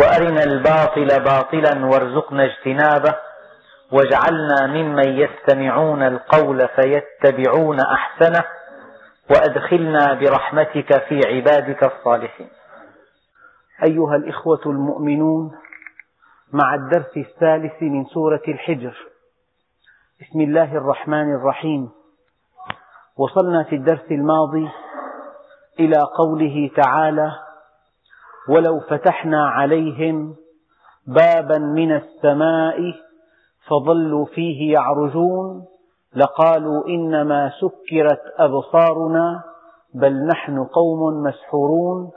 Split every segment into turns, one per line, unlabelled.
وأرنا الباطل باطلا وارزقنا اجتنابه واجعلنا ممن يستمعون القول فيتبعون أحسنه وأدخلنا برحمتك في عبادك الصالحين.
أيها الإخوة المؤمنون مع الدرس الثالث من سورة الحجر. بسم الله الرحمن الرحيم. وصلنا في الدرس الماضي إلى قوله تعالى ولو فتحنا عليهم بابا من السماء فظلوا فيه يعرجون لقالوا إنما سكرت أبصارنا بل نحن قوم مسحورون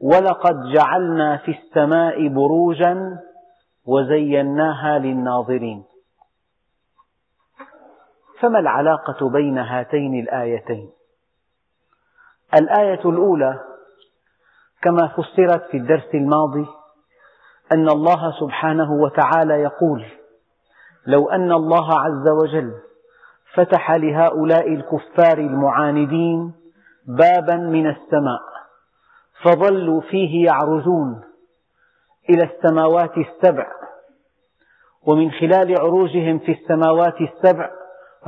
ولقد جعلنا في السماء بروجا وزيناها للناظرين. فما العلاقة بين هاتين الآيتين؟ الآية الأولى كما فسرت في الدرس الماضي أن الله سبحانه وتعالى يقول لو أن الله عز وجل فتح لهؤلاء الكفار المعاندين بابا من السماء فظلوا فيه يعرجون إلى السماوات السبع ومن خلال عروجهم في السماوات السبع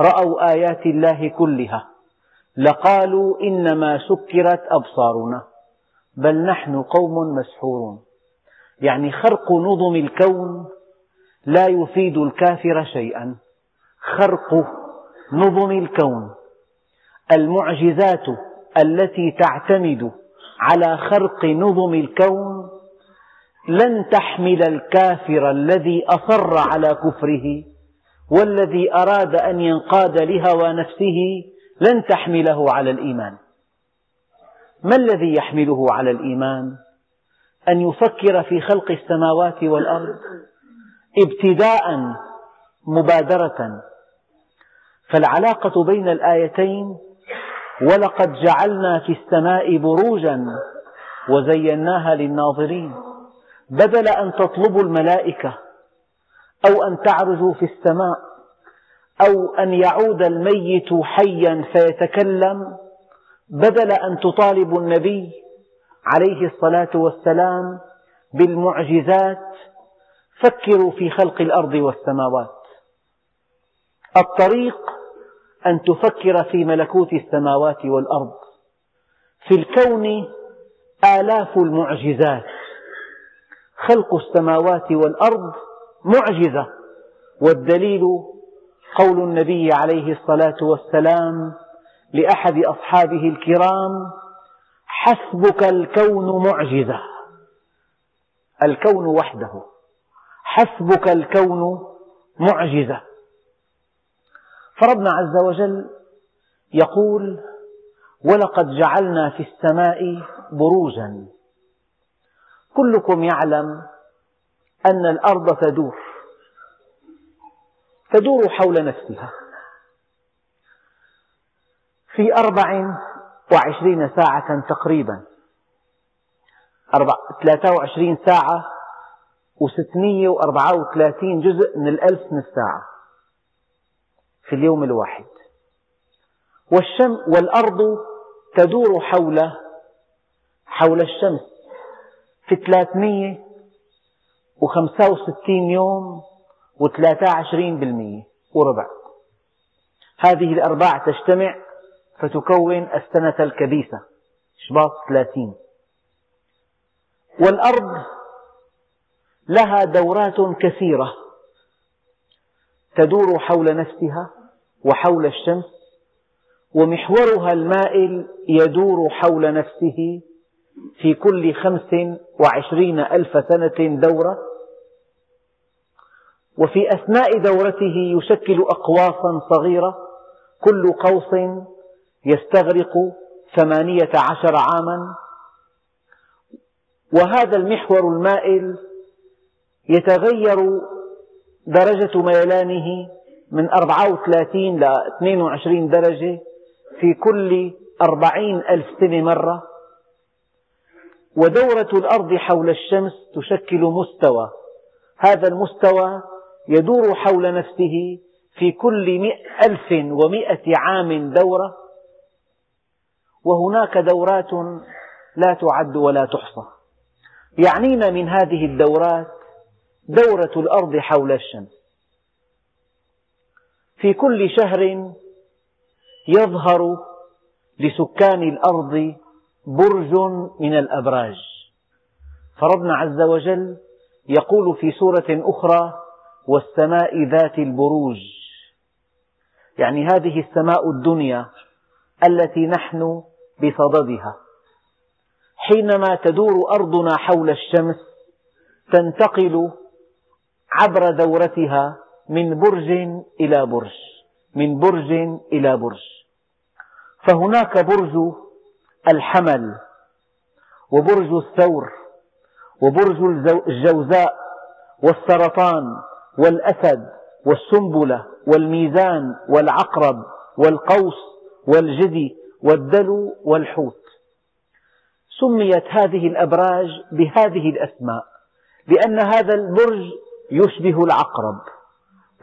رأوا آيات الله كلها لقالوا إنما سكرت أبصارنا بل نحن قوم مسحورون. يعني خرق نظم الكون لا يفيد الكافر شيئا. خرق نظم الكون. المعجزات التي تعتمد على خرق نظم الكون لن تحمل الكافر الذي أصر على كفره والذي أراد أن ينقاد لهوى نفسه لن تحمله على الإيمان. ما الذي يحمله على الإيمان؟ أن يفكر في خلق السماوات والأرض ابتداء مبادرة فالعلاقة بين الآيتين ولقد جعلنا في السماء بروجا وزيناها للناظرين بدل أن تطلبوا الملائكة أو أن تعرجوا في السماء أو أن يعود الميت حيا فيتكلم بدل أن تطالبوا النبي عليه الصلاة والسلام بالمعجزات فكروا في خلق الأرض والسماوات. الطريق أن تفكر في ملكوت السماوات والأرض. في الكون آلاف المعجزات. خلق السماوات والأرض معجزة والدليل قول النبي عليه الصلاة والسلام لأحد أصحابه الكرام حسبك الكون معجزة. الكون وحده. حسبك الكون معجزة. فربنا عز وجل يقول ولقد جعلنا في السماء بروجا كلكم يعلم أن الأرض تدور. تدور حول نفسها. في أربع وعشرين ساعة تقريبا. ثلاثة وعشرين ساعة وستمية وأربعة وثلاثين جزء من الألف من الساعة في اليوم الواحد. والشم والأرض تدور حول حول الشمس في ثلاثمية وخمسة وستين يوم وثلاثة عشرين بالمية وربع. هذه الأرباع تجتمع فتكون السنة الكبيسة. شباط ثلاثين. والأرض لها دورات كثيرة تدور حول نفسها وحول الشمس ومحورها المائل يدور حول نفسه في كل خمس وعشرين ألف سنة دورة. وفي أثناء دورته يشكل أقواصا صغيرة كل قوس يستغرق ثمانية عشر عاما. وهذا المحور المائل يتغير درجة ميلانه من 34 ل 22 درجة في كل أربعين ألف سنة مرة. ودورة الأرض حول الشمس تشكل مستوى. هذا المستوى يدور حول نفسه في كل ألف ومئة عام دورة. وهناك دورات لا تعد ولا تحصى. يعنينا من هذه الدورات دورة الأرض حول الشمس. في كل شهر يظهر لسكان الأرض برج من الأبراج. فربنا عز وجل يقول في سورة أخرى والسماء ذات البروج. يعني هذه السماء الدنيا التي نحن بصددها. حينما تدور أرضنا حول الشمس تنتقل عبر دورتها من برج إلى برج من برج إلى برج. فهناك برج الحمل وبرج الثور وبرج الجوزاء والسرطان والأسد والسنبلة والميزان والعقرب والقوس والجدي والدلو والحوت. سميت هذه الأبراج بهذه الأسماء لأن هذا البرج يشبه العقرب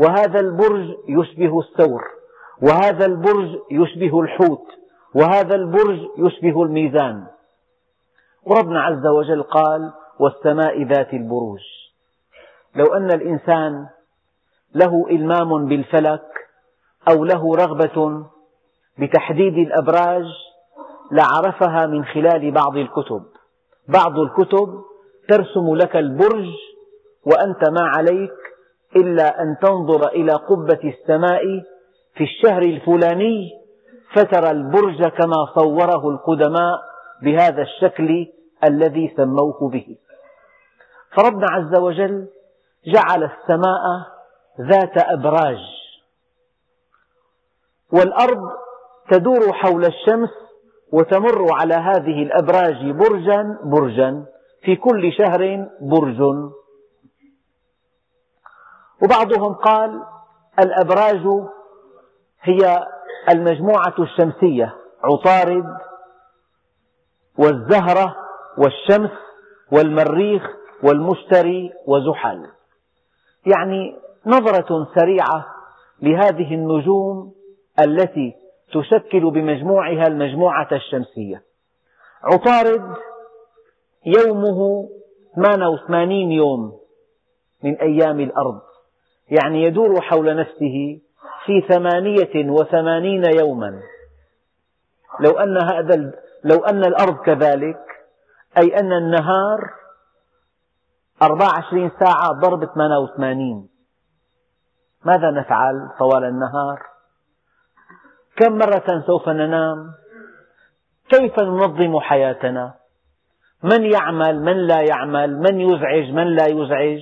وهذا البرج يشبه الثور وهذا البرج يشبه الحوت وهذا البرج يشبه الميزان. وربنا عز وجل قال والسماء ذات البروج. لو أن الإنسان له إلمام بالفلك أو له رغبة بتحديد الأبراج لعرفها من خلال بعض الكتب. بعض الكتب ترسم لك البرج وأنت ما عليك إلا أن تنظر إلى قبة السماء في الشهر الفلاني فترى البرج كما صوره القدماء بهذا الشكل الذي سموه به. فربنا عز وجل جعل السماء ذات أبراج والأرض تدور حول الشمس وتمر على هذه الأبراج برجا برجا. في كل شهر برج. وبعضهم قال الأبراج هي المجموعة الشمسية عطارد والزهرة والشمس والمريخ والمشتري وزحل. يعني نظرة سريعة لهذه النجوم التي تشكل بمجموعها المجموعة الشمسية. عطارد يومه 88 يوم من أيام الأرض. يعني يدور حول نفسه في ثمانية وثمانين يوما. لو أن, هذا لو أن الأرض كذلك أي أن النهار أربع عشرين ساعة ضرب ثمانية وثمانين. ماذا نفعل طوال النهار؟ كم مرة سوف ننام؟ كيف ننظم حياتنا؟ من يعمل من لا يعمل؟ من يزعج من لا يزعج؟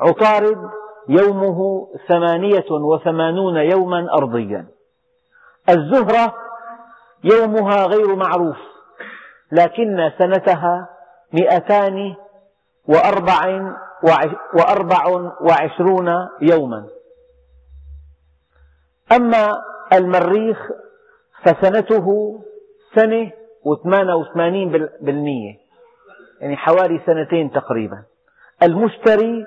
عطارد يومه ثمانية وثمانون يوما أرضيا. الزهرة يومها غير معروف لكن سنتها مئتان وأربع, وأربع وعشرون يوما. أما المريخ فسنته سنة وثمانية وثمانين بالمئة يعني حوالي سنتين تقريبا. المشتري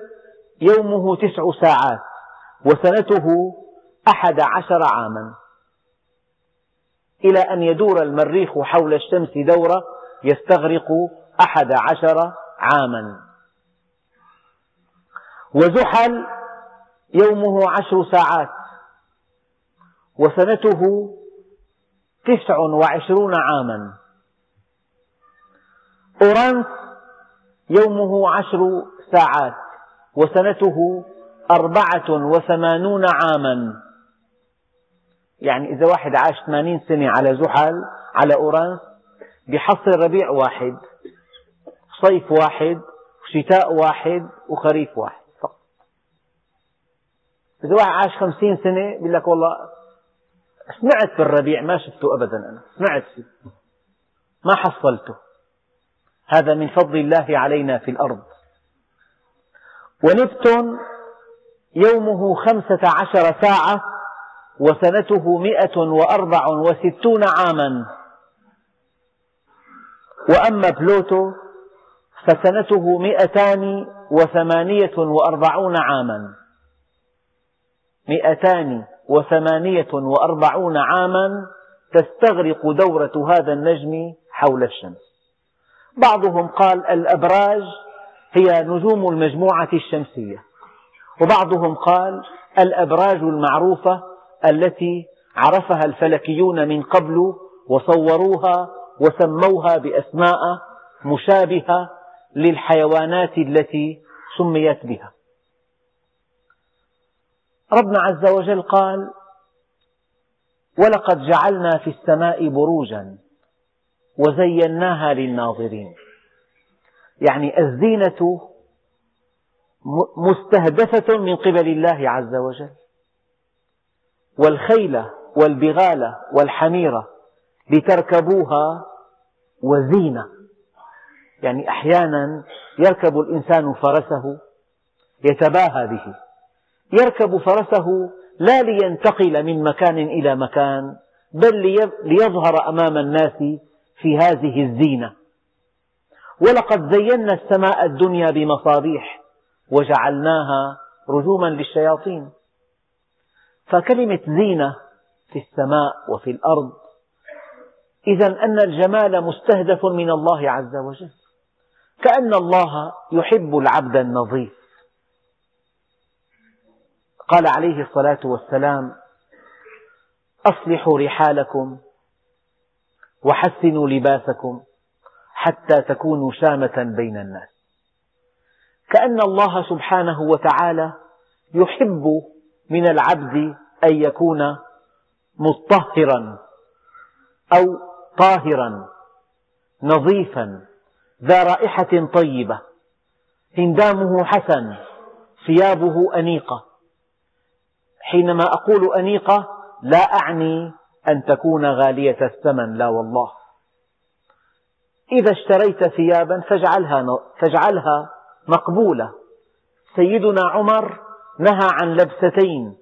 يومه تسع ساعات وسنته أحد عشر عاما. إلى أن يدور المريخ حول الشمس دورة يستغرق أحد عشر عاما. وزحل يومه عشر ساعات وسنته تسع وعشرون عاما. أورانس يومه عشر ساعات وسنته أربعة وثمانون عاما. يعني إذا واحد عاش ثمانين سنة على زحل على أورانس بحصل ربيع واحد صيف واحد شتاء واحد وخريف واحد فقط. إذا واحد عاش خمسين سنة يقول لك والله سمعت بالربيع ما شفته أبدا أنا. سمعت. فيه ما حصلته. هذا من فضل الله علينا في الأرض. ونبتون يومه خمسة عشر ساعة وسنته مئة وأربع وستون عاما. وأما بلوتو فسنته مئتان وثمانية وأربعون عاما. مئتان وثمانية وأربعون عاما تستغرق دورة هذا النجم حول الشمس. بعضهم قال الأبراج هي نجوم المجموعة الشمسية وبعضهم قال الأبراج المعروفة التي عرفها الفلكيون من قبل وصوروها وسموها بأسماء مشابهة للحيوانات التي سميت بها. ربنا عز وجل قال ولقد جعلنا في السماء بروجا وزيناها للناظرين. يعني الزينة مستهدفة من قبل الله عز وجل. والخيل والبغال والحمير لتركبوها وزينة. يعني أحيانا يركب الإنسان فرسه يتباهى به. يركب فرسه لا لينتقل من مكان إلى مكان بل ليظهر أمام الناس في هذه الزينة. ولقد زينا السماء الدنيا بمصابيح وجعلناها رجوما للشياطين. فكلمة زينة في السماء وفي الأرض إذا أن الجمال مستهدف من الله عز وجل. كأن الله يحب العبد النظيف. قال عليه الصلاة والسلام أصلحوا رحالكم وحسنوا لباسكم حتى تكونوا شامة بين الناس. كأن الله سبحانه وتعالى يحب من العبد أن يكون مطهرا أو طاهرا نظيفا ذا رائحة طيبة هندامه حسن ثيابه أنيقة. حينما أقول أنيقة لا أعني أن تكون غالية الثمن لا والله. إذا اشتريت ثيابا فاجعلها, فاجعلها مقبولة. سيدنا عمر نهى عن لبستين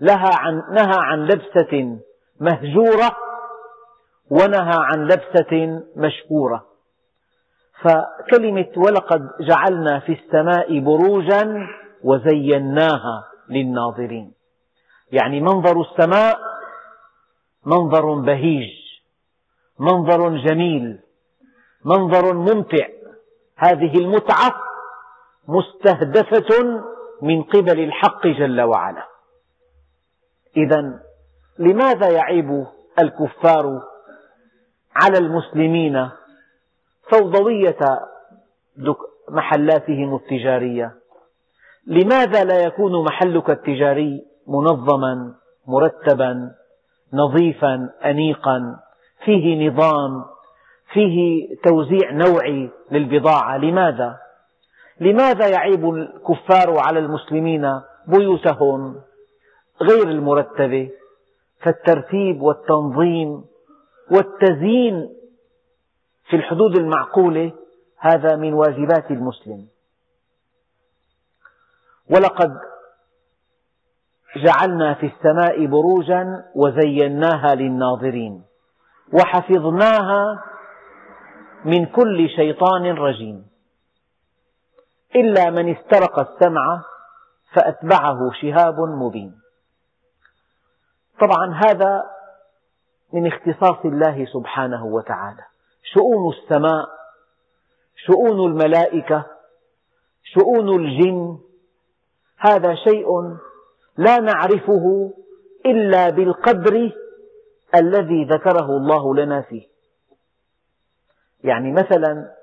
لها عن نهى عن لبسة مهجورة ونهى عن لبسة مشكورة. فكلمة ولقد جعلنا في السماء بروجا وزيناها للناظرين. يعني منظر السماء منظر بهيج منظر جميل منظر ممتع. هذه المتعة مستهدفة من قبل الحق جل وعلا. إذا لماذا يعيب الكفار على المسلمين فوضوية محلاتهم التجارية؟ لماذا لا يكون محلك التجاري منظما مرتبا نظيفا أنيقا. فيه نظام فيه توزيع نوعي للبضاعة. لماذا؟ لماذا يعيب الكفار على المسلمين بيوتهم غير المرتبة؟ فالترتيب والتنظيم والتزيين في الحدود المعقولة هذا من واجبات المسلم. ولقد جعلنا في السماء بروجا وزيناها للناظرين وحفظناها من كل شيطان رجيم. إلا من استرق السمع فأتبعه شهاب مبين. طبعا هذا من اختصاص الله سبحانه وتعالى. شؤون السماء شؤون الملائكة شؤون الجن هذا شيء لا نعرفه إلا بالقدر الذي ذكره الله لنا فيه. يعني مثلا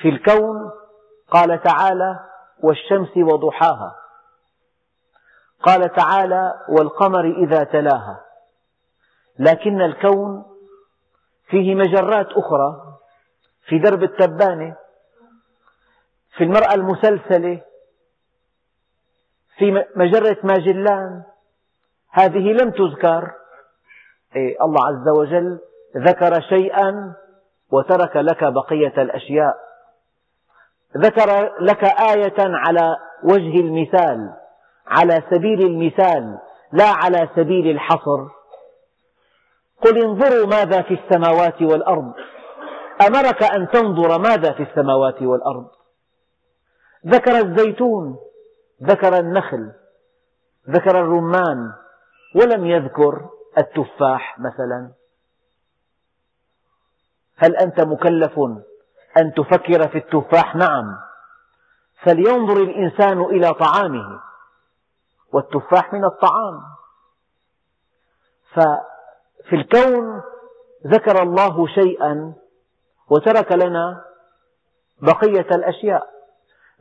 في الكون قال تعالى والشمس وضحاها. قال تعالى والقمر إذا تلاها. لكن الكون فيه مجرات أخرى في درب التبانة في المرأة المسلسلة في مجرة ماجلان. هذه لم تذكر. الله عز وجل ذكر شيئا وترك لك بقية الأشياء. ذكر لك آية على وجه المثال على سبيل المثال لا على سبيل الحصر. قل انظروا ماذا في السماوات والأرض. أمرك أن تنظر ماذا في السماوات والأرض. ذكر الزيتون. ذكر النخل ذكر الرمان ولم يذكر التفاح مثلا. هل أنت مكلف أن تفكر في التفاح؟ نعم. فلينظر الإنسان إلى طعامه والتفاح من الطعام. ففي الكون ذكر الله شيئا وترك لنا بقية الأشياء.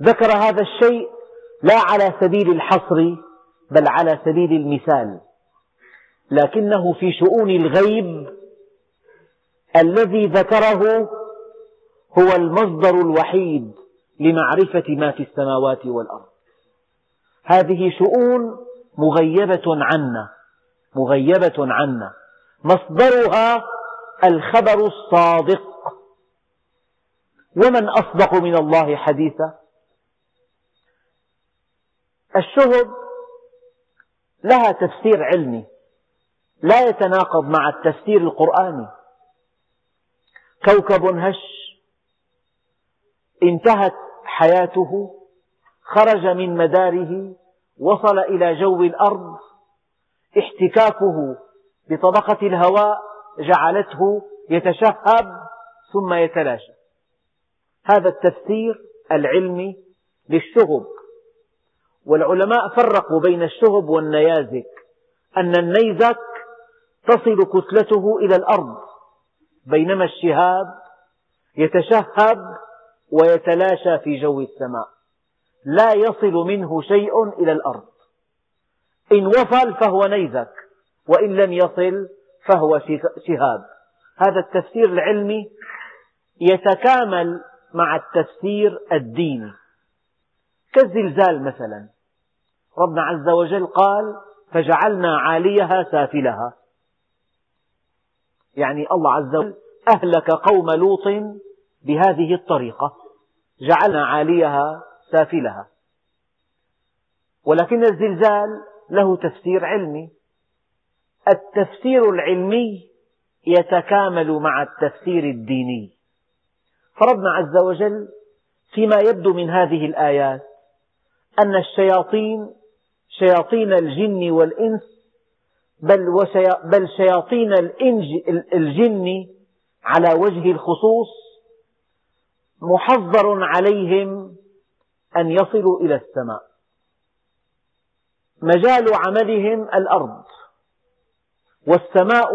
ذكر هذا الشيء لا على سبيل الحصر بل على سبيل المثال. لكنه في شؤون الغيب الذي ذكره هو المصدر الوحيد لمعرفة ما في السماوات والأرض. هذه شؤون مغيبة عنا مغيبة عنا. مصدرها الخبر الصادق. ومن أصدق من الله حديثا؟ الشهب لها تفسير علمي لا يتناقض مع التفسير القرآني. كوكب هش انتهت حياته خرج من مداره وصل إلى جو الأرض. احتكاكه بطبقة الهواء جعلته يتشهب ثم يتلاشى. هذا التفسير العلمي للشهب والعلماء فرقوا بين الشهب والنيازك أن النيزك تصل كتلته إلى الأرض بينما الشهاب يتشهب ويتلاشى في جو السماء. لا يصل منه شيء إلى الأرض. إن وصل فهو نيزك وإن لم يصل فهو شهاب. هذا التفسير العلمي يتكامل مع التفسير الديني. كالزلزال مثلا. ربنا عز وجل قال فجعلنا عاليها سافلها. يعني الله عز وجل أهلك قوم لوط بهذه الطريقة. جعلنا عاليها سافلها. ولكن الزلزال له تفسير علمي. التفسير العلمي يتكامل مع التفسير الديني. فربنا عز وجل فيما يبدو من هذه الآيات أن الشياطين شياطين الجن والإنس بل, بل شياطين الجن على وجه الخصوص محظر عليهم أن يصلوا إلى السماء. مجال عملهم الأرض والسماء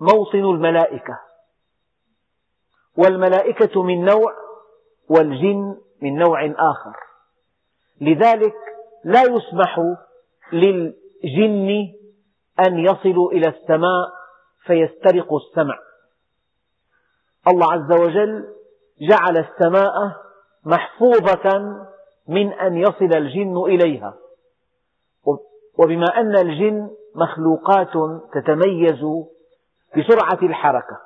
موطن الملائكة والملائكة من نوع والجن من نوع آخر. لذلك لا يسمح للجن أن يصلوا إلى السماء فيسترقوا السمع. الله عز وجل جعل السماء محفوظة من أن يصل الجن إليها. وبما أن الجن مخلوقات تتميز بسرعة الحركة.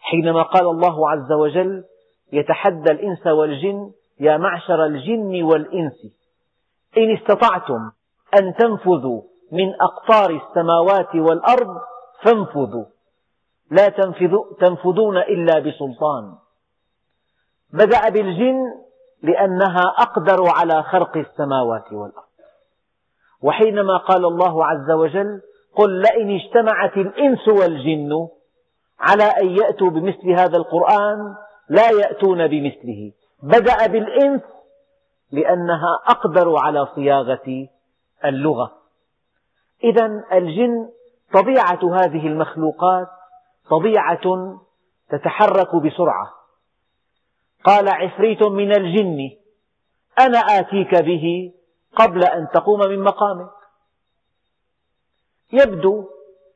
حينما قال الله عز وجل يتحدى الإنس والجن يا معشر الجن والإنس. إن استطعتم أن تنفذوا من أقطار السماوات والأرض فانفذوا. لا تنفذون إلا بسلطان. بدأ بالجن لأنها أقدر على خرق السماوات والأرض. وحينما قال الله عز وجل قل لئن اجتمعت الإنس والجن على أن يأتوا بمثل هذا القرآن لا يأتون بمثله. بدأ بالإنس لأنها أقدر على صياغة اللغة. إذا الجن طبيعة هذه المخلوقات طبيعة تتحرك بسرعة. قال عفريت من الجن أنا آتيك به قبل أن تقوم من مقامك. يبدو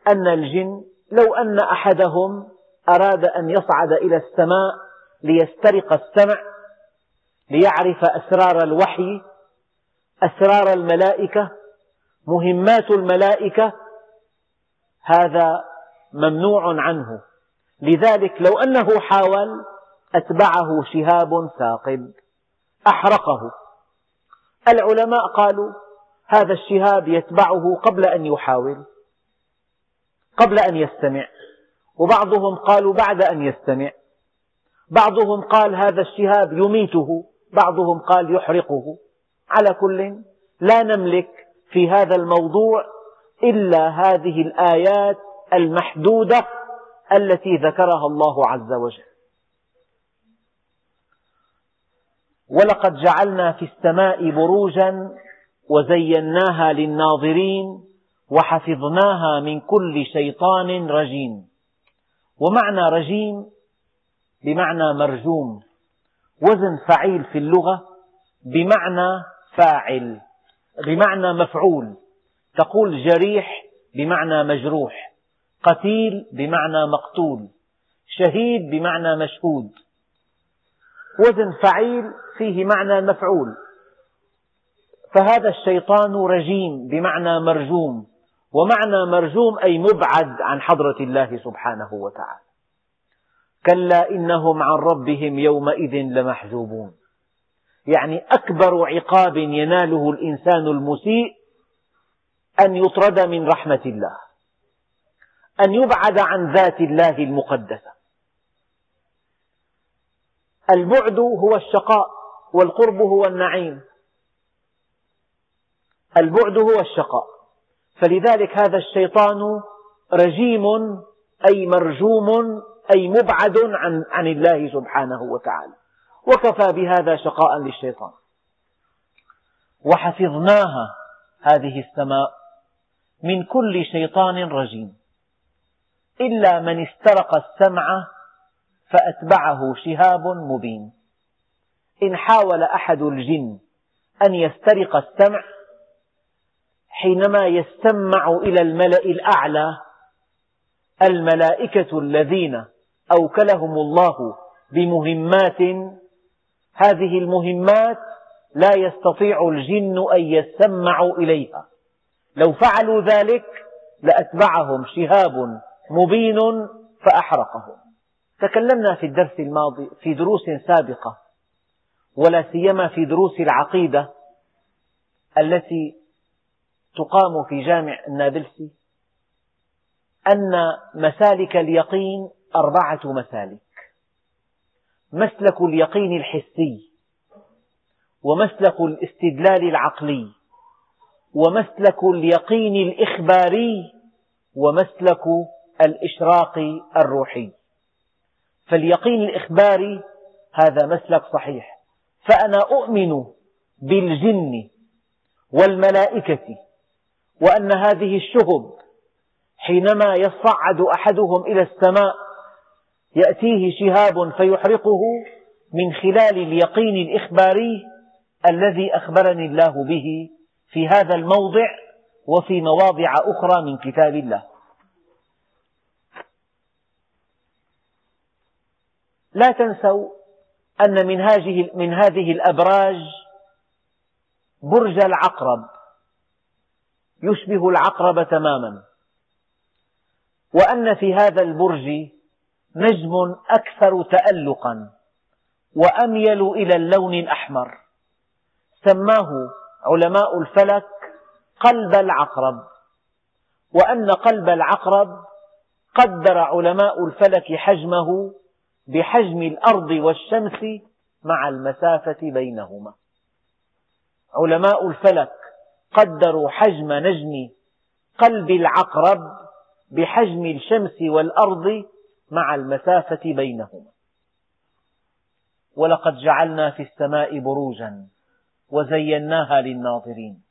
أن الجن لو أن أحدهم أراد أن يصعد إلى السماء ليسترق السمع ليعرف أسرار الوحي أسرار الملائكة مهمات الملائكة. هذا ممنوع عنه. لذلك لو أنه حاول أتبعه شهاب ثاقب. أحرقه. العلماء قالوا هذا الشهاب يتبعه قبل أن يحاول قبل أن يستمع. وبعضهم قالوا بعد أن يستمع. بعضهم قال هذا الشهاب يميته. بعضهم قال يحرقه. على كل لا نملك في هذا الموضوع إلا هذه الآيات المحدودة التي ذكرها الله عز وجل. ولقد جعلنا في السماء بروجا وزيناها للناظرين وحفظناها من كل شيطان رجيم. ومعنى رجيم بمعنى مرجوم. وزن فعيل في اللغة بمعنى فاعل بمعنى مفعول. تقول جريح بمعنى مجروح قتيل بمعنى مقتول شهيد بمعنى مشهود. وزن فعيل فيه معنى مفعول. فهذا الشيطان رجيم بمعنى مرجوم ومعنى مرجوم أي مبعد عن حضرة الله سبحانه وتعالى. كلا إنهم عن ربهم يومئذ لمحجوبون. يعني أكبر عقاب يناله الإنسان المسيء أن يطرد من رحمة الله أن يبعد عن ذات الله المقدسة. البعد هو الشقاء والقرب هو النعيم. البعد هو الشقاء. فلذلك هذا الشيطان رجيم أي مرجوم أي مبعد عن, عن الله سبحانه وتعالى. وكفى بهذا شقاء للشيطان. وحفظناها هذه السماء من كل شيطان رجيم. إلا من استرق السمع فأتبعه شهاب مبين. إن حاول أحد الجن أن يسترق السمع حينما يستمع إلى الملأ الأعلى الملائكة الذين أوكلهم الله بمهمات. هذه المهمات لا يستطيع الجن أن يسمعوا إليها. لو فعلوا ذلك لأتبعهم شهاب مبين فأحرقهم. تكلمنا في الدرس الماضي في دروس سابقة ولا سيما في دروس العقيدة التي تقام في جامع النابلسي أن مسالك اليقين أربعة مسالك. مسلك اليقين الحسي ومسلك الاستدلال العقلي ومسلك اليقين الإخباري ومسلك الإشراق الروحي. فاليقين الإخباري هذا مسلك صحيح. فأنا أؤمن بالجن والملائكة وأن هذه الشهب حينما يصعد أحدهم إلى السماء يأتيه شهاب فيحرقه من خلال اليقين الإخباري الذي أخبرني الله به في هذا الموضع وفي مواضع أخرى من كتاب الله. لا تنسوا أن من هذه, من هذه الأبراج برج العقرب. يشبه العقرب تماما. وأن في هذا البرج نجم أكثر تألقا وأميل إلى اللون الأحمر. سماه علماء الفلك قلب العقرب. وأن قلب العقرب قدر علماء الفلك حجمه بحجم الأرض والشمس مع المسافة بينهما. علماء الفلك قدروا حجم نجم قلب العقرب بحجم الشمس والأرض مع المسافة بينهما. ولقد جعلنا في السماء بروجا وزيناها للناظرين.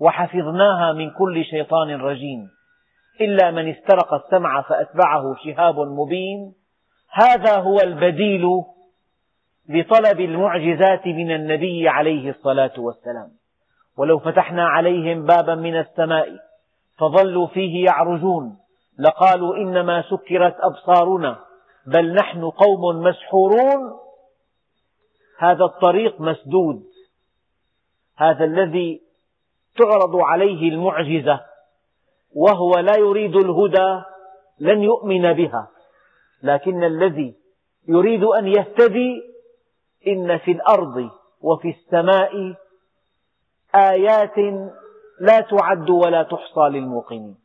وحفظناها من كل شيطان رجيم. إلا من استرق السمع فأتبعه شهاب مبين. هذا هو البديل لطلب المعجزات من النبي عليه الصلاة والسلام. ولو فتحنا عليهم بابا من السماء فظلوا فيه يعرجون. لقالوا إنما سكرت أبصارنا بل نحن قوم مسحورون. هذا الطريق مسدود. هذا الذي تعرض عليه المعجزة وهو لا يريد الهدى لن يؤمن بها. لكن الذي يريد أن يهتدي إن في الأرض وفي السماء آيات لا تعد ولا تحصى للموقنين.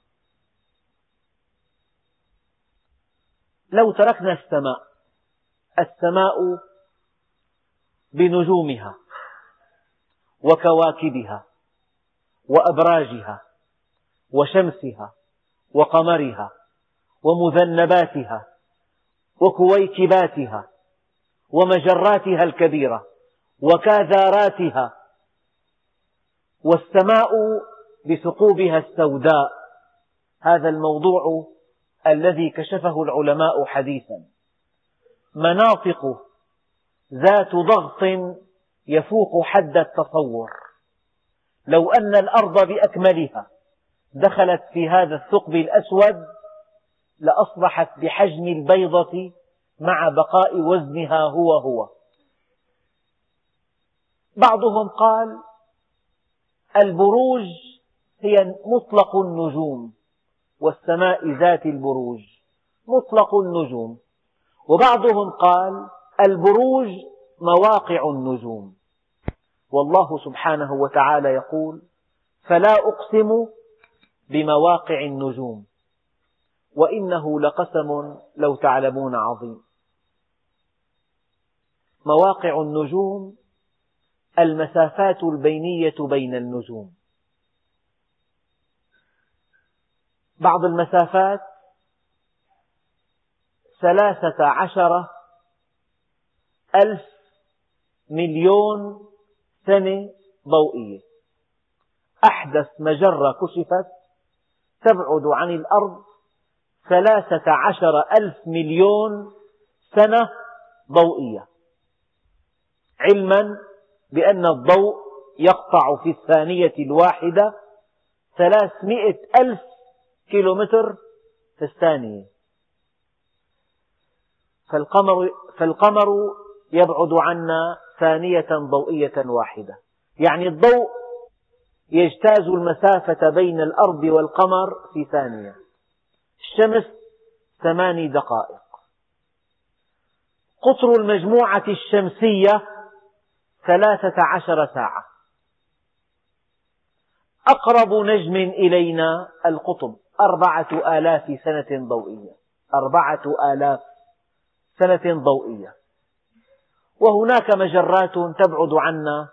لو تركنا السماء السماء بنجومها وكواكبها وأبراجها وشمسها وقمرها ومذنباتها وكويكباتها ومجراتها الكبيرة وكاذاراتها والسماء بثقوبها السوداء. هذا الموضوع الذي كشفه العلماء حديثا. مناطق ذات ضغط يفوق حد التصور. لو أن الأرض بأكملها دخلت في هذا الثقب الأسود لأصبحت بحجم البيضة مع بقاء وزنها هو هو. بعضهم قال البروج هي مطلق النجوم. والسماء ذات البروج مطلق النجوم. وبعضهم قال البروج مواقع النجوم. والله سبحانه وتعالى يقول فلا أقسم بمواقع النجوم وإنه لقسم لو تعلمون عظيم. مواقع النجوم المسافات البينية بين النجوم. بعض المسافات ثلاثة عشر ألف مليون سنة ضوئية. أحدث مجرة كشفت تبعد عن الأرض ثلاثة عشر ألف مليون سنة ضوئية. علما بأن الضوء يقطع في الثانية الواحدة ثلاثمئة ألف كيلومتر في الثانية. فالقمر, فالقمر يبعد عنا ثانية ضوئية واحدة. يعني الضوء يجتاز المسافة بين الأرض والقمر في ثانية. الشمس ثماني دقائق. قطر المجموعة الشمسية ثلاثة عشر ساعة. أقرب نجم إلينا القطب. أربعة آلاف سنة ضوئية. أربعة آلاف سنة ضوئية. وهناك مجرات تبعد عنا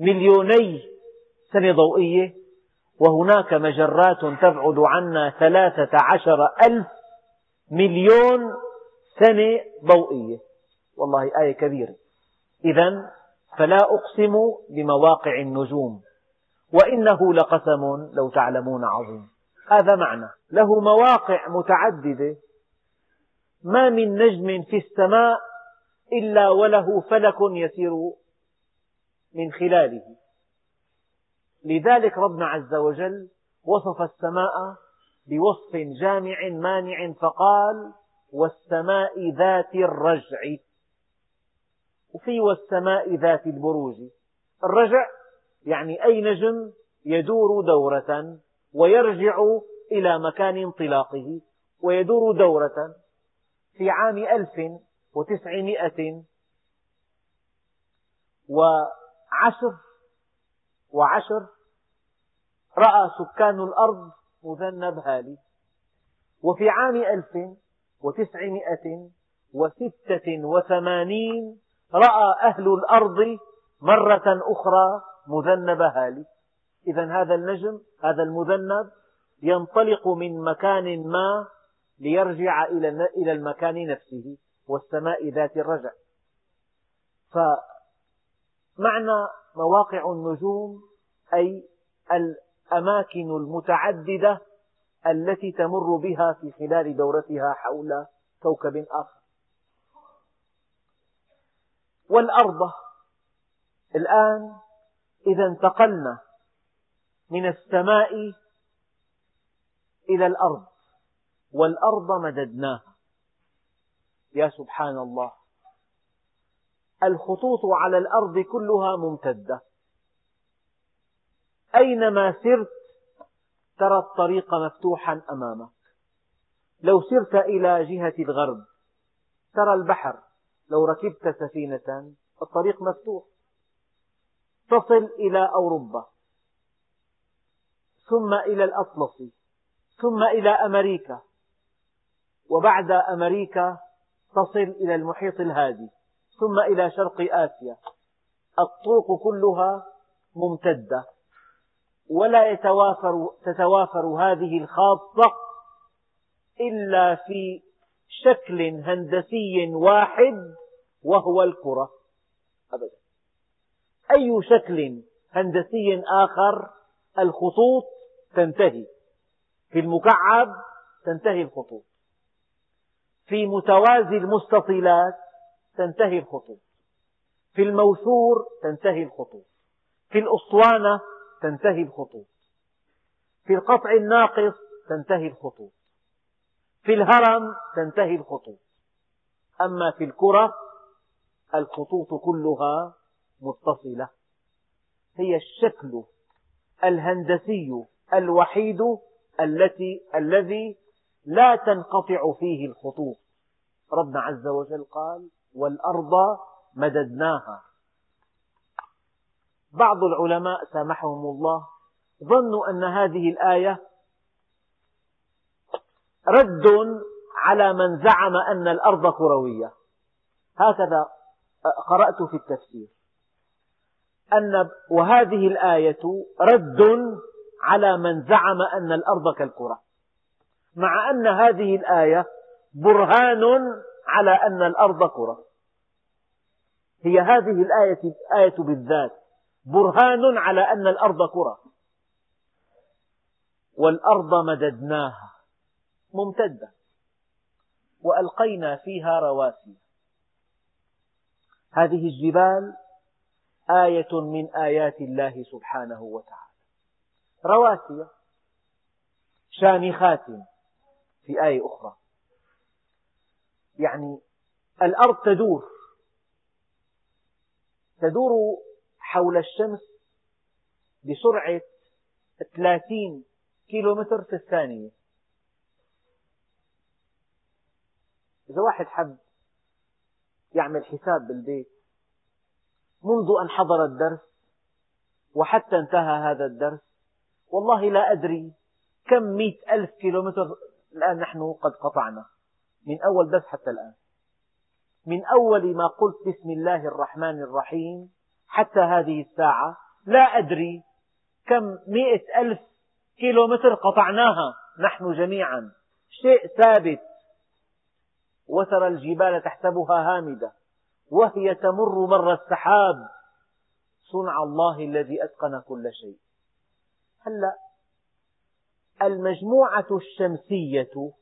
مليوني سنة ضوئية. وهناك مجرات تبعد عنا ثلاثة عشر ألف مليون سنة ضوئية. والله آية كبيرة. إذا فلا أقسم بمواقع النجوم. وإنه لقسم لو تعلمون عظيم. هذا معنى. له مواقع متعددة. ما من نجم في السماء إلا وله فلك يسير من خلاله. لذلك ربنا عز وجل وصف السماء بوصف جامع مانع فقال والسماء ذات الرجع. وفي والسماء ذات البروج. الرجع يعني أي نجم يدور دورة. ويرجع إلى مكان انطلاقه ويدور دورة في عام ألف وتسعمائة وعشر وعشر رأى سكان الأرض مذنب هالي. وفي عام ألف وتسعمائة وستة وثمانين رأى أهل الأرض مرة أخرى مذنب هالي. إذا هذا النجم هذا المذنب ينطلق من مكان ما ليرجع إلى المكان نفسه والسماء ذات الرجع. فمعنى مواقع النجوم أي الأماكن المتعددة التي تمر بها في خلال دورتها حول كوكب آخر. والأرض. الآن إذا انتقلنا من السماء إلى الأرض والأرض مددناها. يا سبحان الله. الخطوط على الأرض كلها ممتدة. أينما سرت ترى الطريق مفتوحا أمامك. لو سرت إلى جهة الغرب ترى البحر. لو ركبت سفينة الطريق مفتوح. تصل إلى أوروبا. ثم إلى الأطلسي ثم إلى أمريكا وبعد أمريكا تصل إلى المحيط الهادي ثم إلى شرق آسيا. الطرق كلها ممتدة ولا يتوافر تتوافر هذه الخاصة إلا في شكل هندسي واحد وهو الكرة. أبدا. أي شكل هندسي آخر؟ الخطوط تنتهي. في المكعب تنتهي الخطوط. في متوازي المستطيلات تنتهي الخطوط. في الموثور تنتهي الخطوط. في الأسطوانة تنتهي الخطوط. في القطع الناقص تنتهي الخطوط. في الهرم تنتهي الخطوط. أما في الكرة الخطوط كلها متصلة. هي الشكل الهندسي الوحيد التي الذي لا تنقطع فيه الخطوط. ربنا عز وجل قال والأرض مددناها. بعض العلماء سامحهم الله ظنوا أن هذه الآية رد على من زعم أن الأرض كروية. هكذا قرأت في التفسير. أن وهذه الآية رد على من زعم أن الأرض كالكرة مع أن هذه الآية برهان على أن الأرض كرة هي هذه الآية آية بالذات برهان على أن الأرض كرة والأرض مددناها ممتدة. وألقينا فيها رواسي. هذه الجبال آية من آيات الله سبحانه وتعالى. رواسي. شامخات في آية أخرى. يعني الأرض تدور. تدور حول الشمس بسرعة 30 كيلومتر في الثانية. إذا واحد حب يعمل حساب بالبيت منذ أن حضر الدرس وحتى انتهى هذا الدرس والله لا أدري كم مئة ألف كيلومتر الآن نحن قد قطعنا. من أول درس حتى الآن. من أول ما قلت بسم الله الرحمن الرحيم حتى هذه الساعة لا أدري كم مئة ألف كيلومتر قطعناها نحن جميعا. شيء ثابت. وترى الجبال تحسبها هامدة. وهي تمر مر السحاب. صنع الله الذي أتقن كل شيء. هلا المجموعة الشمسية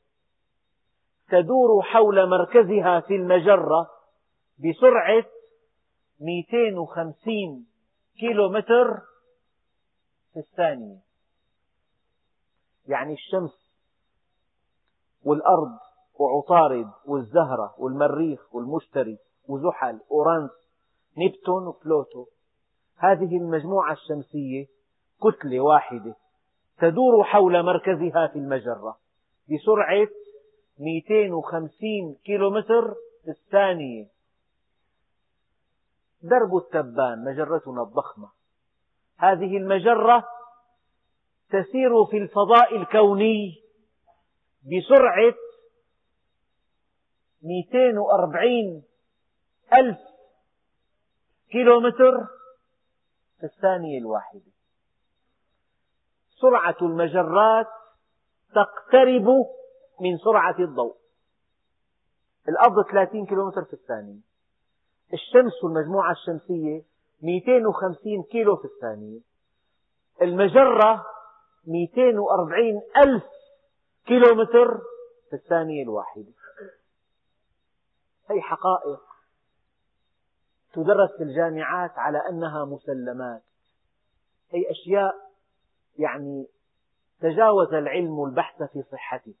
تدور حول مركزها في المجرة بسرعة 250 كيلومتر في الثانية. يعني الشمس والأرض وعطارد والزهرة والمريخ والمشتري وزحل أورانس نبتون وبلوتو. هذه المجموعة الشمسية كتلة واحدة تدور حول مركزها في المجرة. بسرعة 250 كيلومتر في الثانية. درب التبان مجرتنا الضخمة. هذه المجرة تسير في الفضاء الكوني بسرعة 240 ألف كيلومتر في الثانية الواحدة. سرعة المجرات تقترب من سرعة الضوء. الأرض 30 كيلومتر في الثانية. الشمس والمجموعة الشمسية 250 كيلو في الثانية. المجرة 240 ألف كيلومتر في الثانية الواحدة. هي حقائق تدرس في الجامعات على أنها مسلمات. هي أشياء يعني تجاوز العلم البحث في صحتها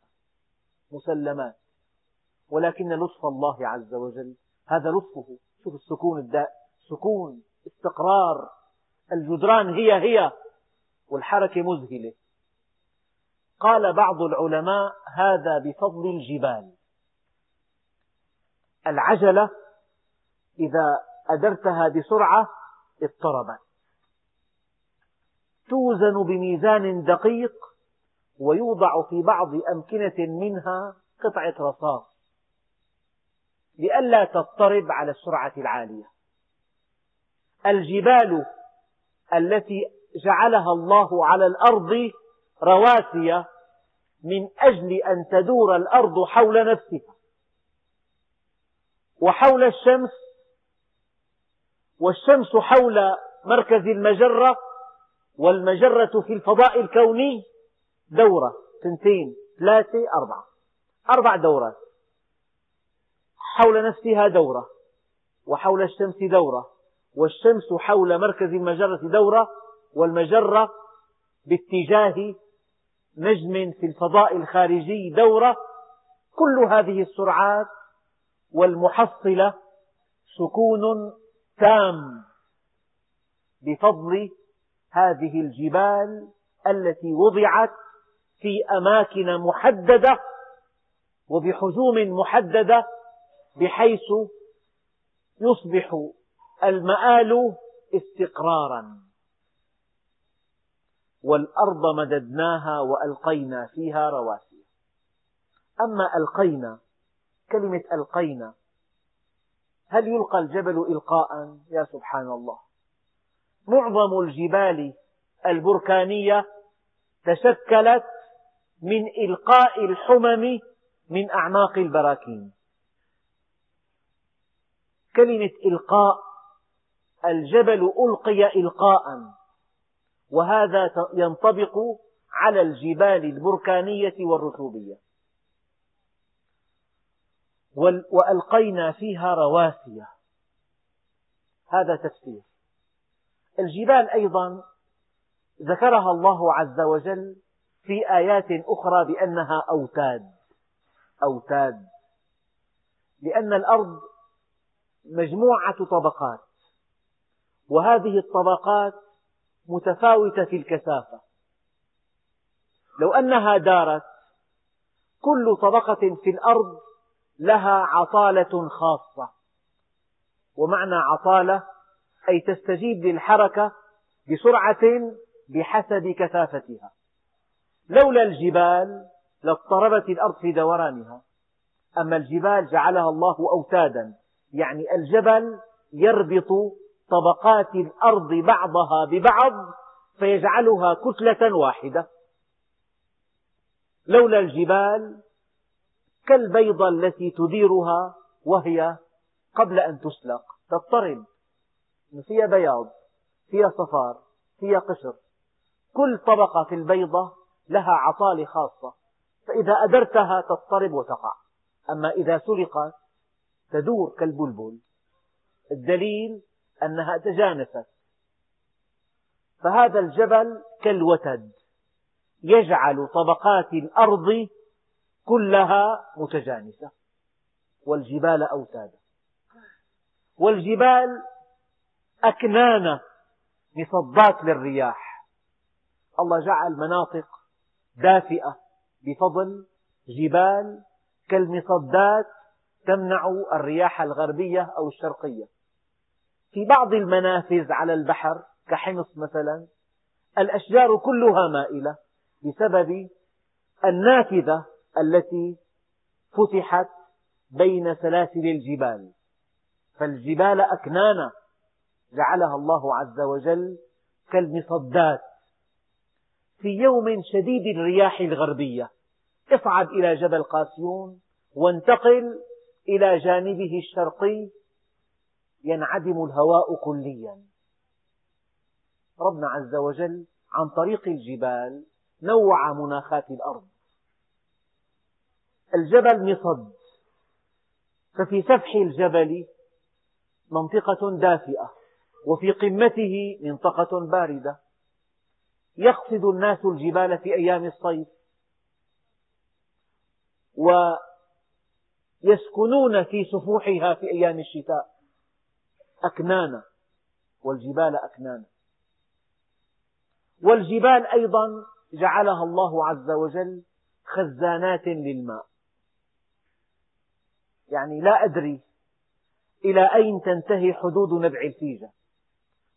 مسلمات. ولكن لطف الله عز وجل. هذا لطفه. شوف السكون الداء سكون استقرار. الجدران هي هي. والحركة مذهلة. قال بعض العلماء هذا بفضل الجبال. العجلة إذا أدرتها بسرعة اضطربت. توزن بميزان دقيق ويوضع في بعض أمكنة منها قطعة رصاص لئلا تضطرب على السرعة العالية. الجبال التي جعلها الله على الأرض رواسي من أجل أن تدور الأرض حول نفسها. وحول الشمس والشمس حول مركز المجرة والمجرة في الفضاء الكوني دورة اثنتين ثلاثة أربعة. أربع دورات. حول نفسها دورة وحول الشمس دورة والشمس حول مركز المجرة دورة والمجرة باتجاه نجم في الفضاء الخارجي دورة. كل هذه السرعات والمحصلة سكون تام بفضل هذه الجبال التي وضعت في أماكن محددة وبحجوم محددة بحيث يصبح المآل استقرارا. والأرض مددناها وألقينا فيها رواسي. أما ألقينا كلمة ألقينا هل يلقى الجبل إلقاء؟ يا سبحان الله. معظم الجبال البركانية تشكلت من إلقاء الحمم من أعماق البراكين. كلمة إلقاء الجبل ألقي إلقاء وهذا ينطبق على الجبال البركانية والرسوبية وألقينا فيها رواسي. هذا تفسير. الجبال أيضا ذكرها الله عز وجل في آيات أخرى بأنها أوتاد. أوتاد. لأن الأرض مجموعة طبقات. وهذه الطبقات متفاوتة في الكثافة. لو أنها دارت كل طبقة في الأرض لها عطالة خاصة. ومعنى عطالة أي تستجيب للحركة بسرعة بحسب كثافتها. لولا الجبال لاضطربت الأرض في دورانها. أما الجبال جعلها الله أوتادا. يعني الجبل يربط طبقات الأرض بعضها ببعض فيجعلها كتلة واحدة. لولا الجبال كالبيضة التي تديرها وهي قبل أن تسلق. تضطرب. فيها بياض فيها صفار فيها قشر. كل طبقة في البيضة لها عطالة خاصة فإذا أدرتها تضطرب وتقع. أما إذا سلقت تدور كالبلبل. الدليل أنها تجانست. فهذا الجبل كالوتد يجعل طبقات الأرض كلها متجانسة. والجبال أوتادا. والجبال أكنان مصدات للرياح. الله جعل مناطق دافئة بفضل جبال كالمصدات تمنع الرياح الغربية أو الشرقية. في بعض المنافذ على البحر كحمص مثلا الأشجار كلها مائلة بسبب النافذة التي فتحت بين سلاسل الجبال. فالجبال أكنانا جعلها الله عز وجل كالمصدات. في يوم شديد الرياح الغربية اصعد إلى جبل قاسيون وانتقل إلى جانبه الشرقي ينعدم الهواء كليا. ربنا عز وجل عن طريق الجبال نوع مناخات الأرض. الجبل مصد. ففي سفح الجبل منطقة دافئة. وفي قمته منطقة باردة. يقصد الناس الجبال في أيام الصيف. ويسكنون في سفوحها في أيام الشتاء. أكنانا. والجبال أكنانا. والجبال أيضا جعلها الله عز وجل خزانات للماء. يعني لا أدري إلى أين تنتهي حدود نبع الفيجة.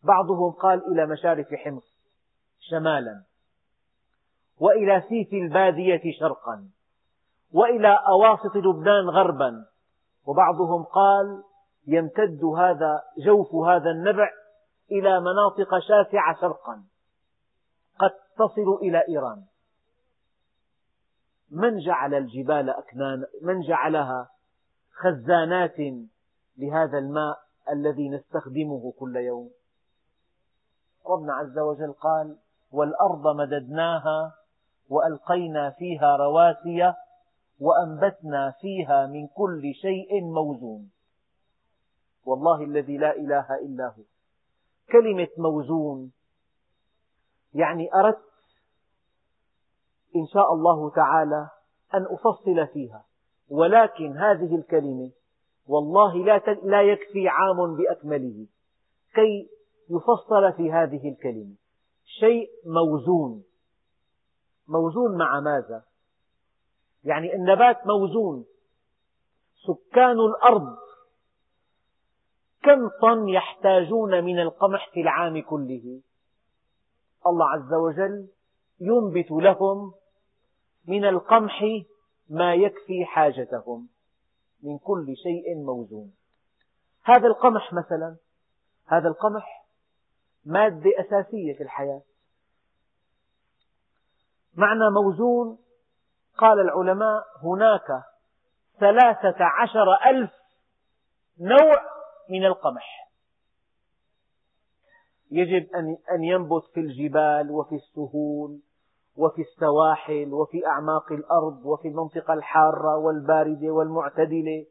بعضهم قال إلى مشارف حمص شمالا وإلى سيف البادية شرقا وإلى أواسط لبنان غربا وبعضهم قال يمتد هذا جوف هذا النبع إلى مناطق شاسعة شرقا قد تصل إلى إيران. من جعل الجبال أكنان من جعلها خزانات لهذا الماء الذي نستخدمه كل يوم؟ ربنا عز وجل قال والأرض مددناها وألقينا فيها رواسي وأنبتنا فيها من كل شيء موزون. والله الذي لا إله إلا هو. كلمة موزون يعني أردت إن شاء الله تعالى أن أفصل فيها ولكن هذه الكلمة والله لا يكفي عام بأكمله. كي يفصل في هذه الكلمة. شيء موزون. موزون مع ماذا؟ يعني النبات موزون. سكان الأرض. كم طن يحتاجون من القمح في العام كله؟ الله عز وجل ينبت لهم من القمح ما يكفي حاجتهم. من كل شيء موزون. هذا القمح مثلا. هذا القمح مادة أساسية في الحياة. معنى موزون قال العلماء هناك ثلاثة عشر ألف نوع من القمح. يجب أن ينبت في الجبال وفي السهول وفي السواحل وفي أعماق الأرض وفي المنطقة الحارة والباردة والمعتدلة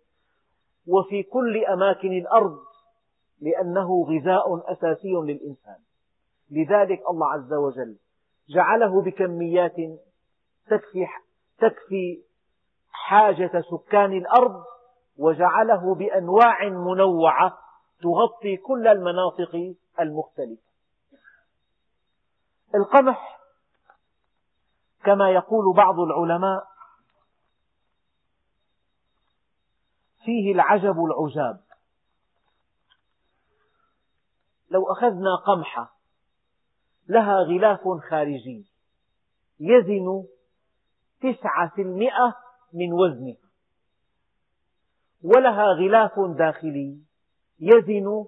وفي كل أماكن الأرض. لأنه غذاء أساسي للإنسان. لذلك الله عز وجل جعله بكميات تكفي, تكفي حاجة سكان الأرض وجعله بأنواع منوعة تغطي كل المناطق المختلفة. القمح كما يقول بعض العلماء فيه العجب العجاب. لو أخذنا قمحة لها غلاف خارجي يزن تسعة في المئة من وزنها ولها غلاف داخلي يزن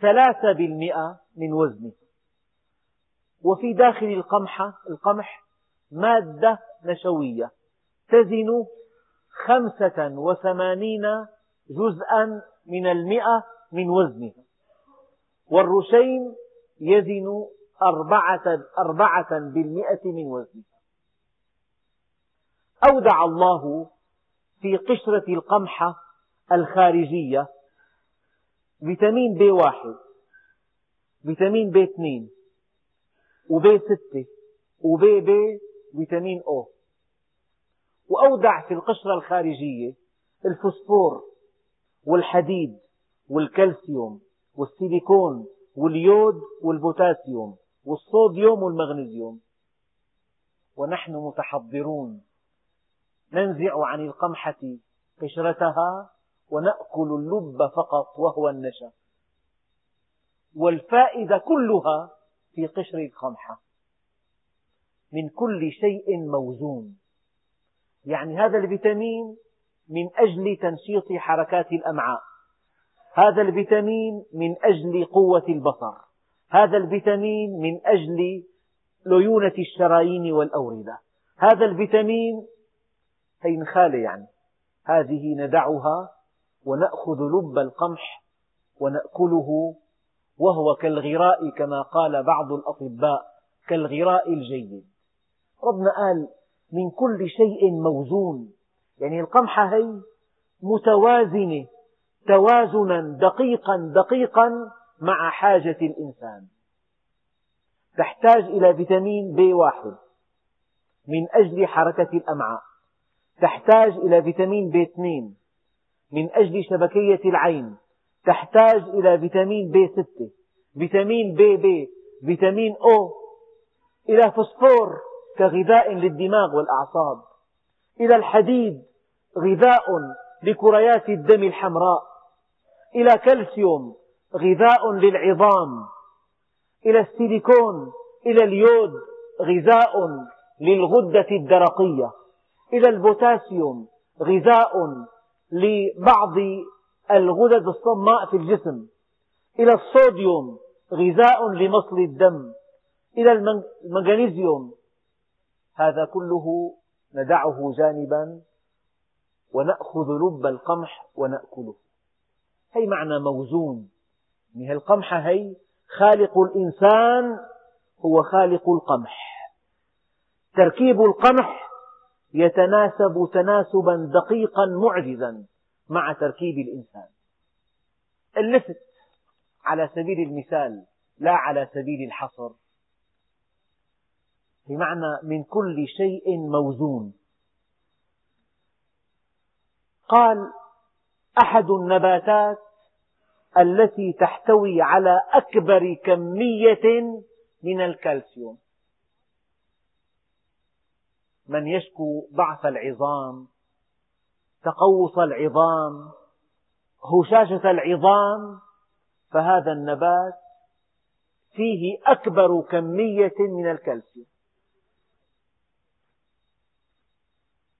ثلاثة بالمئة من وزنه وفي داخل القمحة القمح مادة نشوية تزن خمسة وثمانين جزءا من المئة من وزنها والرشيم يزن أربعة, أربعة بالمئة من وزنها أودع الله في قشرة القمحة الخارجية فيتامين بي واحد فيتامين بي اثنين وبي ستة وبي بي فيتامين أو. وأودع في القشرة الخارجية الفوسفور والحديد والكالسيوم. والسيليكون واليود والبوتاسيوم والصوديوم والمغنيسيوم ونحن متحضرون. ننزع عن القمحة قشرتها ونأكل اللب فقط وهو النشا. والفائدة كلها في قشر القمحة. من كل شيء موزون. يعني هذا الفيتامين من أجل تنشيط حركات الأمعاء. هذا الفيتامين من أجل قوة البصر. هذا الفيتامين من أجل ليونة الشرايين والأوردة هذا الفيتامين هي نخالة يعني هذه ندعها ونأخذ لب القمح ونأكله وهو كالغراء كما قال بعض الأطباء كالغراء الجيد. ربنا قال من كل شيء موزون. يعني القمحة هي متوازنة توازنا دقيقا دقيقا مع حاجة الإنسان. تحتاج إلى فيتامين بي واحد من أجل حركة الأمعاء. تحتاج إلى فيتامين بي اثنين من أجل شبكية العين. تحتاج إلى فيتامين بي ستة فيتامين بي بي فيتامين أو إلى فوسفور كغذاء للدماغ والأعصاب. إلى الحديد غذاء لكريات الدم الحمراء. إلى كالسيوم غذاء للعظام. إلى السيليكون إلى اليود غذاء للغدة الدرقية. إلى البوتاسيوم غذاء لبعض الغدد الصماء في الجسم. إلى الصوديوم غذاء لمصل الدم. إلى المغنيسيوم هذا كله ندعه جانبا ونأخذ لب القمح ونأكله. هي معنى موزون. يعني القمحة هي خالق الإنسان هو خالق القمح. تركيب القمح يتناسب تناسبا دقيقا معجزا مع تركيب الإنسان. اللفت على سبيل المثال لا على سبيل الحصر. بمعنى من كل شيء موزون. قال أحد النباتات التي تحتوي على أكبر كمية من الكالسيوم. من يشكو ضعف العظام تقوس العظام هشاشة العظام فهذا النبات فيه أكبر كمية من الكالسيوم.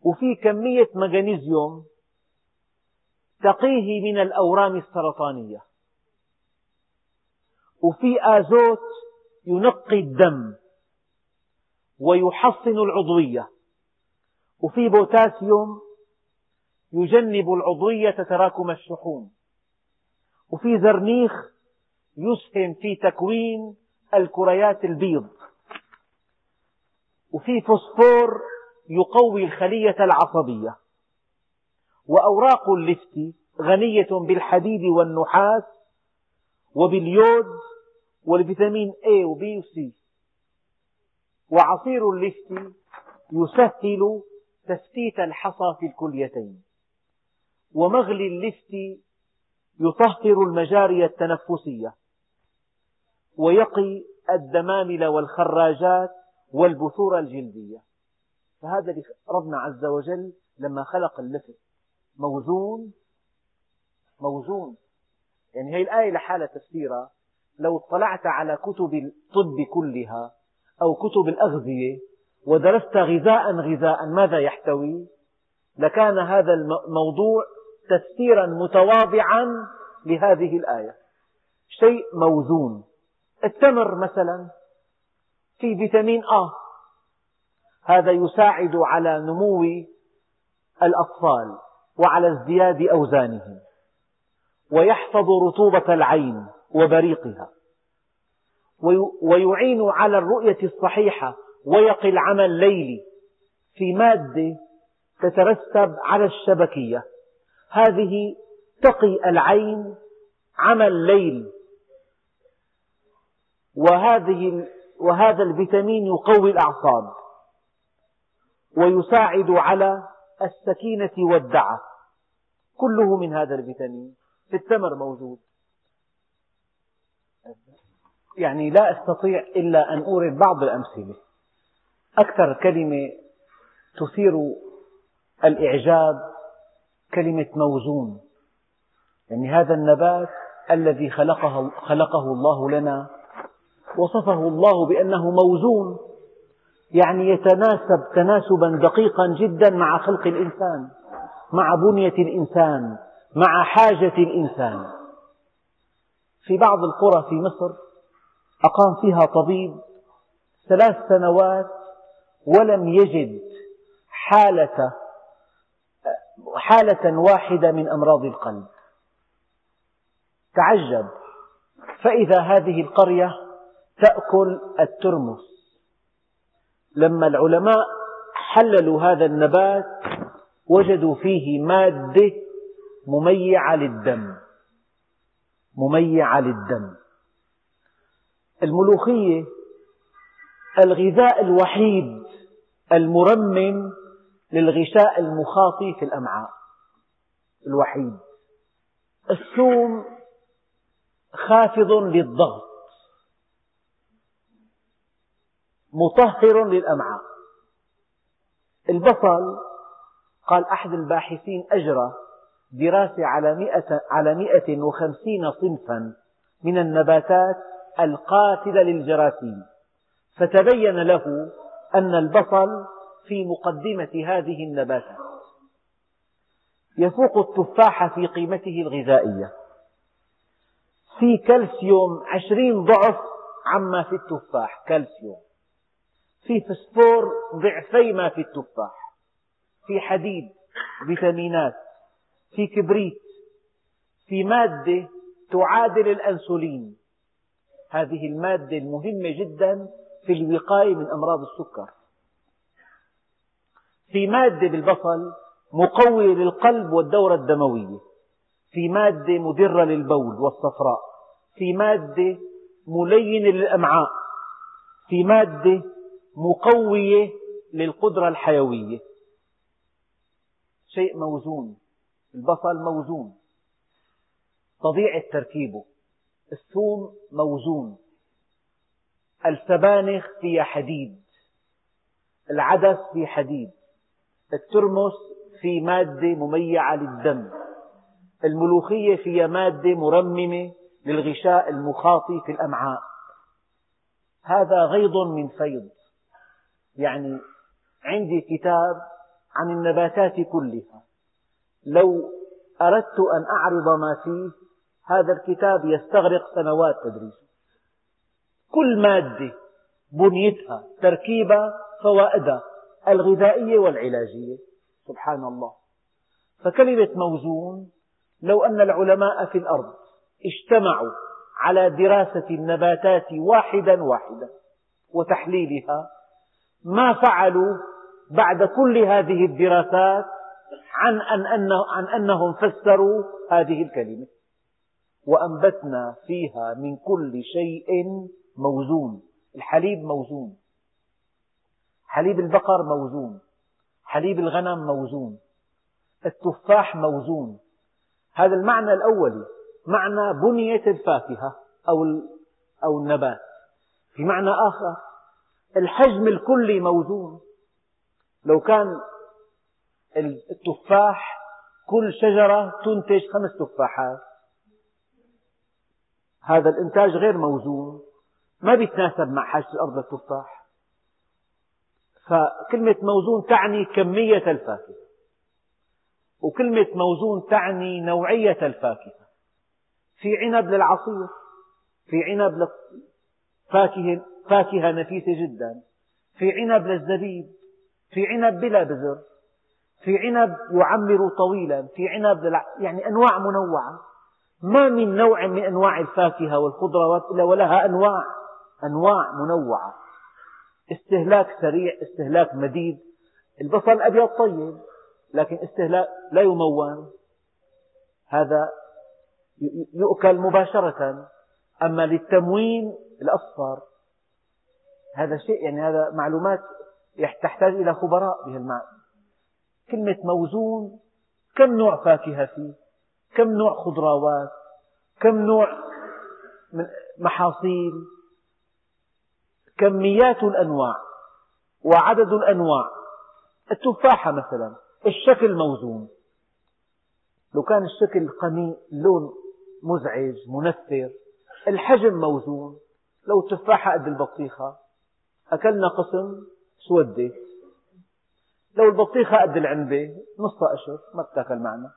وفي كمية مغنيسيوم تقيه من الأورام السرطانية. وفي آزوت ينقي الدم ويحصن العضوية. وفي بوتاسيوم يجنب العضوية تراكم الشحوم. وفي زرنيخ يسهم في تكوين الكريات البيض. وفي فوسفور يقوي الخلية العصبية. وأوراق اللفت غنية بالحديد والنحاس وباليود والفيتامين A و B و C. وعصير اللفت يسهل تفتيت الحصى في الكليتين. ومغلي اللفت يطهر المجاري التنفسية. ويقي الدمامل والخراجات والبثور الجلدية. فهذا ربنا عز وجل لما خلق اللفت. موزون موزون. يعني هذه الآية لحالها تفسيرها لو اطلعت على كتب الطب كلها أو كتب الأغذية ودرست غذاء غذاء ماذا يحتوي؟ لكان هذا الموضوع تفسيرا متواضعا لهذه الآية. شيء موزون. التمر مثلا في فيتامين آ. هذا يساعد على نمو الأطفال. وعلى ازدياد أوزانهم ويحفظ رطوبة العين وبريقها ويعين على الرؤية الصحيحة ويقي العمى الليلي في مادة تترسب على الشبكية. هذه تقي العين عمى الليل وهذه وهذا الفيتامين يقوي الأعصاب ويساعد على السكينة والدعة. كله من هذا الفيتامين. في التمر موجود. يعني لا أستطيع إلا أن أورد بعض الأمثلة. أكثر كلمة تثير الإعجاب كلمة موزون. يعني هذا النبات الذي خلقه, خلقه الله لنا وصفه الله بأنه موزون. يعني يتناسب تناسبا دقيقا جدا مع خلق الإنسان. مع بنية الإنسان مع حاجة الإنسان. في بعض القرى في مصر أقام فيها طبيب ثلاث سنوات ولم يجد حالة حالة واحدة من أمراض القلب. تعجب. فإذا هذه القرية تأكل الترمس. لما العلماء حللوا هذا النبات وجدوا فيه مادة مميعة للدم. مميعة للدم. الملوخية الغذاء الوحيد المرمم للغشاء المخاطي في الأمعاء. الوحيد. الثوم خافض للضغط. مطهر للأمعاء. البصل قال أحد الباحثين أجرى دراسة على مئة, على مئة وخمسين صنفا من النباتات القاتلة للجراثيم. فتبين له أن البصل في مقدمة هذه النباتات. يفوق التفاح في قيمته الغذائية. في كالسيوم عشرين ضعف عما في التفاح كالسيوم. في فسفور ضعفي ما في التفاح. في حديد فيتامينات في كبريت في مادة تعادل الأنسولين. هذه المادة المهمة جدا في الوقاية من أمراض السكر. في مادة بالبصل مقوية للقلب والدورة الدموية. في مادة مدرة للبول والصفراء. في مادة ملينة للأمعاء. في مادة مقوية للقدرة الحيوية. شيء موزون. البصل موزون. طبيعة تركيبه الثوم موزون. السبانخ فيها حديد. العدس فيه حديد. الترمس في مادة مميعة للدم. الملوخية فيها مادة مرممة للغشاء المخاطي في الأمعاء. هذا غيض من فيض. يعني عندي كتاب عن النباتات كلها. لو أردت أن أعرض ما فيه هذا الكتاب يستغرق سنوات تدريسه كل مادة بنيتها تركيبها فوائدها الغذائية والعلاجية. سبحان الله. فكلمة موزون لو أن العلماء في الأرض اجتمعوا على دراسة النباتات واحدا واحدا وتحليلها ما فعلوا؟ بعد كل هذه الدراسات عن, أن عن أنهم فسروا هذه الكلمة. وأنبتنا فيها من كل شيء موزون. الحليب موزون. حليب البقر موزون. حليب الغنم موزون. التفاح موزون. هذا المعنى الأولي. معنى بنية الفاكهة أو أو النبات. في معنى آخر. الحجم الكلي موزون. لو كان التفاح كل شجرة تنتج خمس تفاحات. هذا الإنتاج غير موزون ما بيتناسب مع حاجة الأرض للتفاح. فكلمة موزون تعني كمية الفاكهة وكلمة موزون تعني نوعية الفاكهة. في عنب للعصير في عنب فاكهة, فاكهة نفيسة جدا. في عنب للزبيب في عنب بلا بذر في عنب يعمر طويلا في عنب. يعني أنواع منوعة. ما من نوع من أنواع الفاكهة والخضروات إلا ولها أنواع أنواع منوعة. استهلاك سريع استهلاك مديد. البصل الأبيض طيب لكن استهلاك لا يمون هذا يؤكل مباشرة. أما للتموين الأصفر هذا شيء يعني هذا معلومات تحتاج إلى خبراء بهالمعنى كلمة موزون كم نوع فاكهة فيه؟ كم نوع خضروات؟ كم نوع محاصيل؟ كميات الأنواع وعدد الأنواع. التفاحة مثلا الشكل موزون. لو كان الشكل قميء اللون مزعج منفر الحجم موزون. لو التفاحة قد البطيخة. أكلنا قسم سودة لو البطيخة قد العنبة نص قشر ما بتاكل معنا.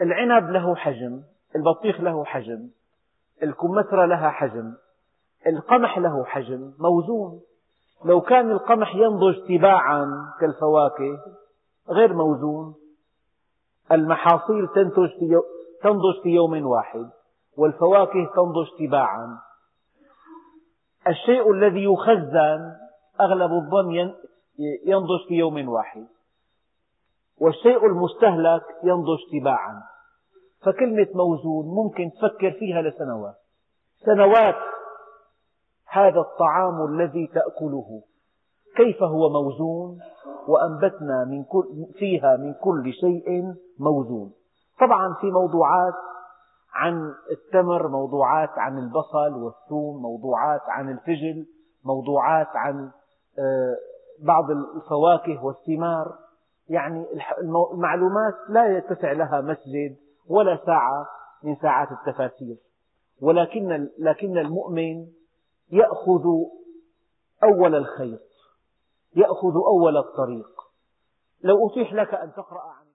العنب له حجم البطيخ له حجم الكمثرى لها حجم القمح له حجم موزون. لو كان القمح ينضج تباعا كالفواكه غير موزون. المحاصيل تنتج في تنضج في يوم واحد والفواكه تنضج تباعا. الشيء الذي يخزن أغلب الظن ينضج في يوم واحد. والشيء المستهلك ينضج تباعا. فكلمة موزون ممكن تفكر فيها لسنوات. سنوات هذا الطعام الذي تأكله. كيف هو موزون؟ وأنبتنا من كل فيها من كل شيء موزون. طبعا في موضوعات عن التمر موضوعات عن البصل والثوم موضوعات عن الفجل موضوعات عن بعض الفواكه والثمار. يعني المعلومات لا يتسع لها مسجد ولا ساعة من ساعات التفاسير. ولكن لكن المؤمن يأخذ أول الخيط يأخذ أول الطريق. لو أتيح لك أن تقرأ عن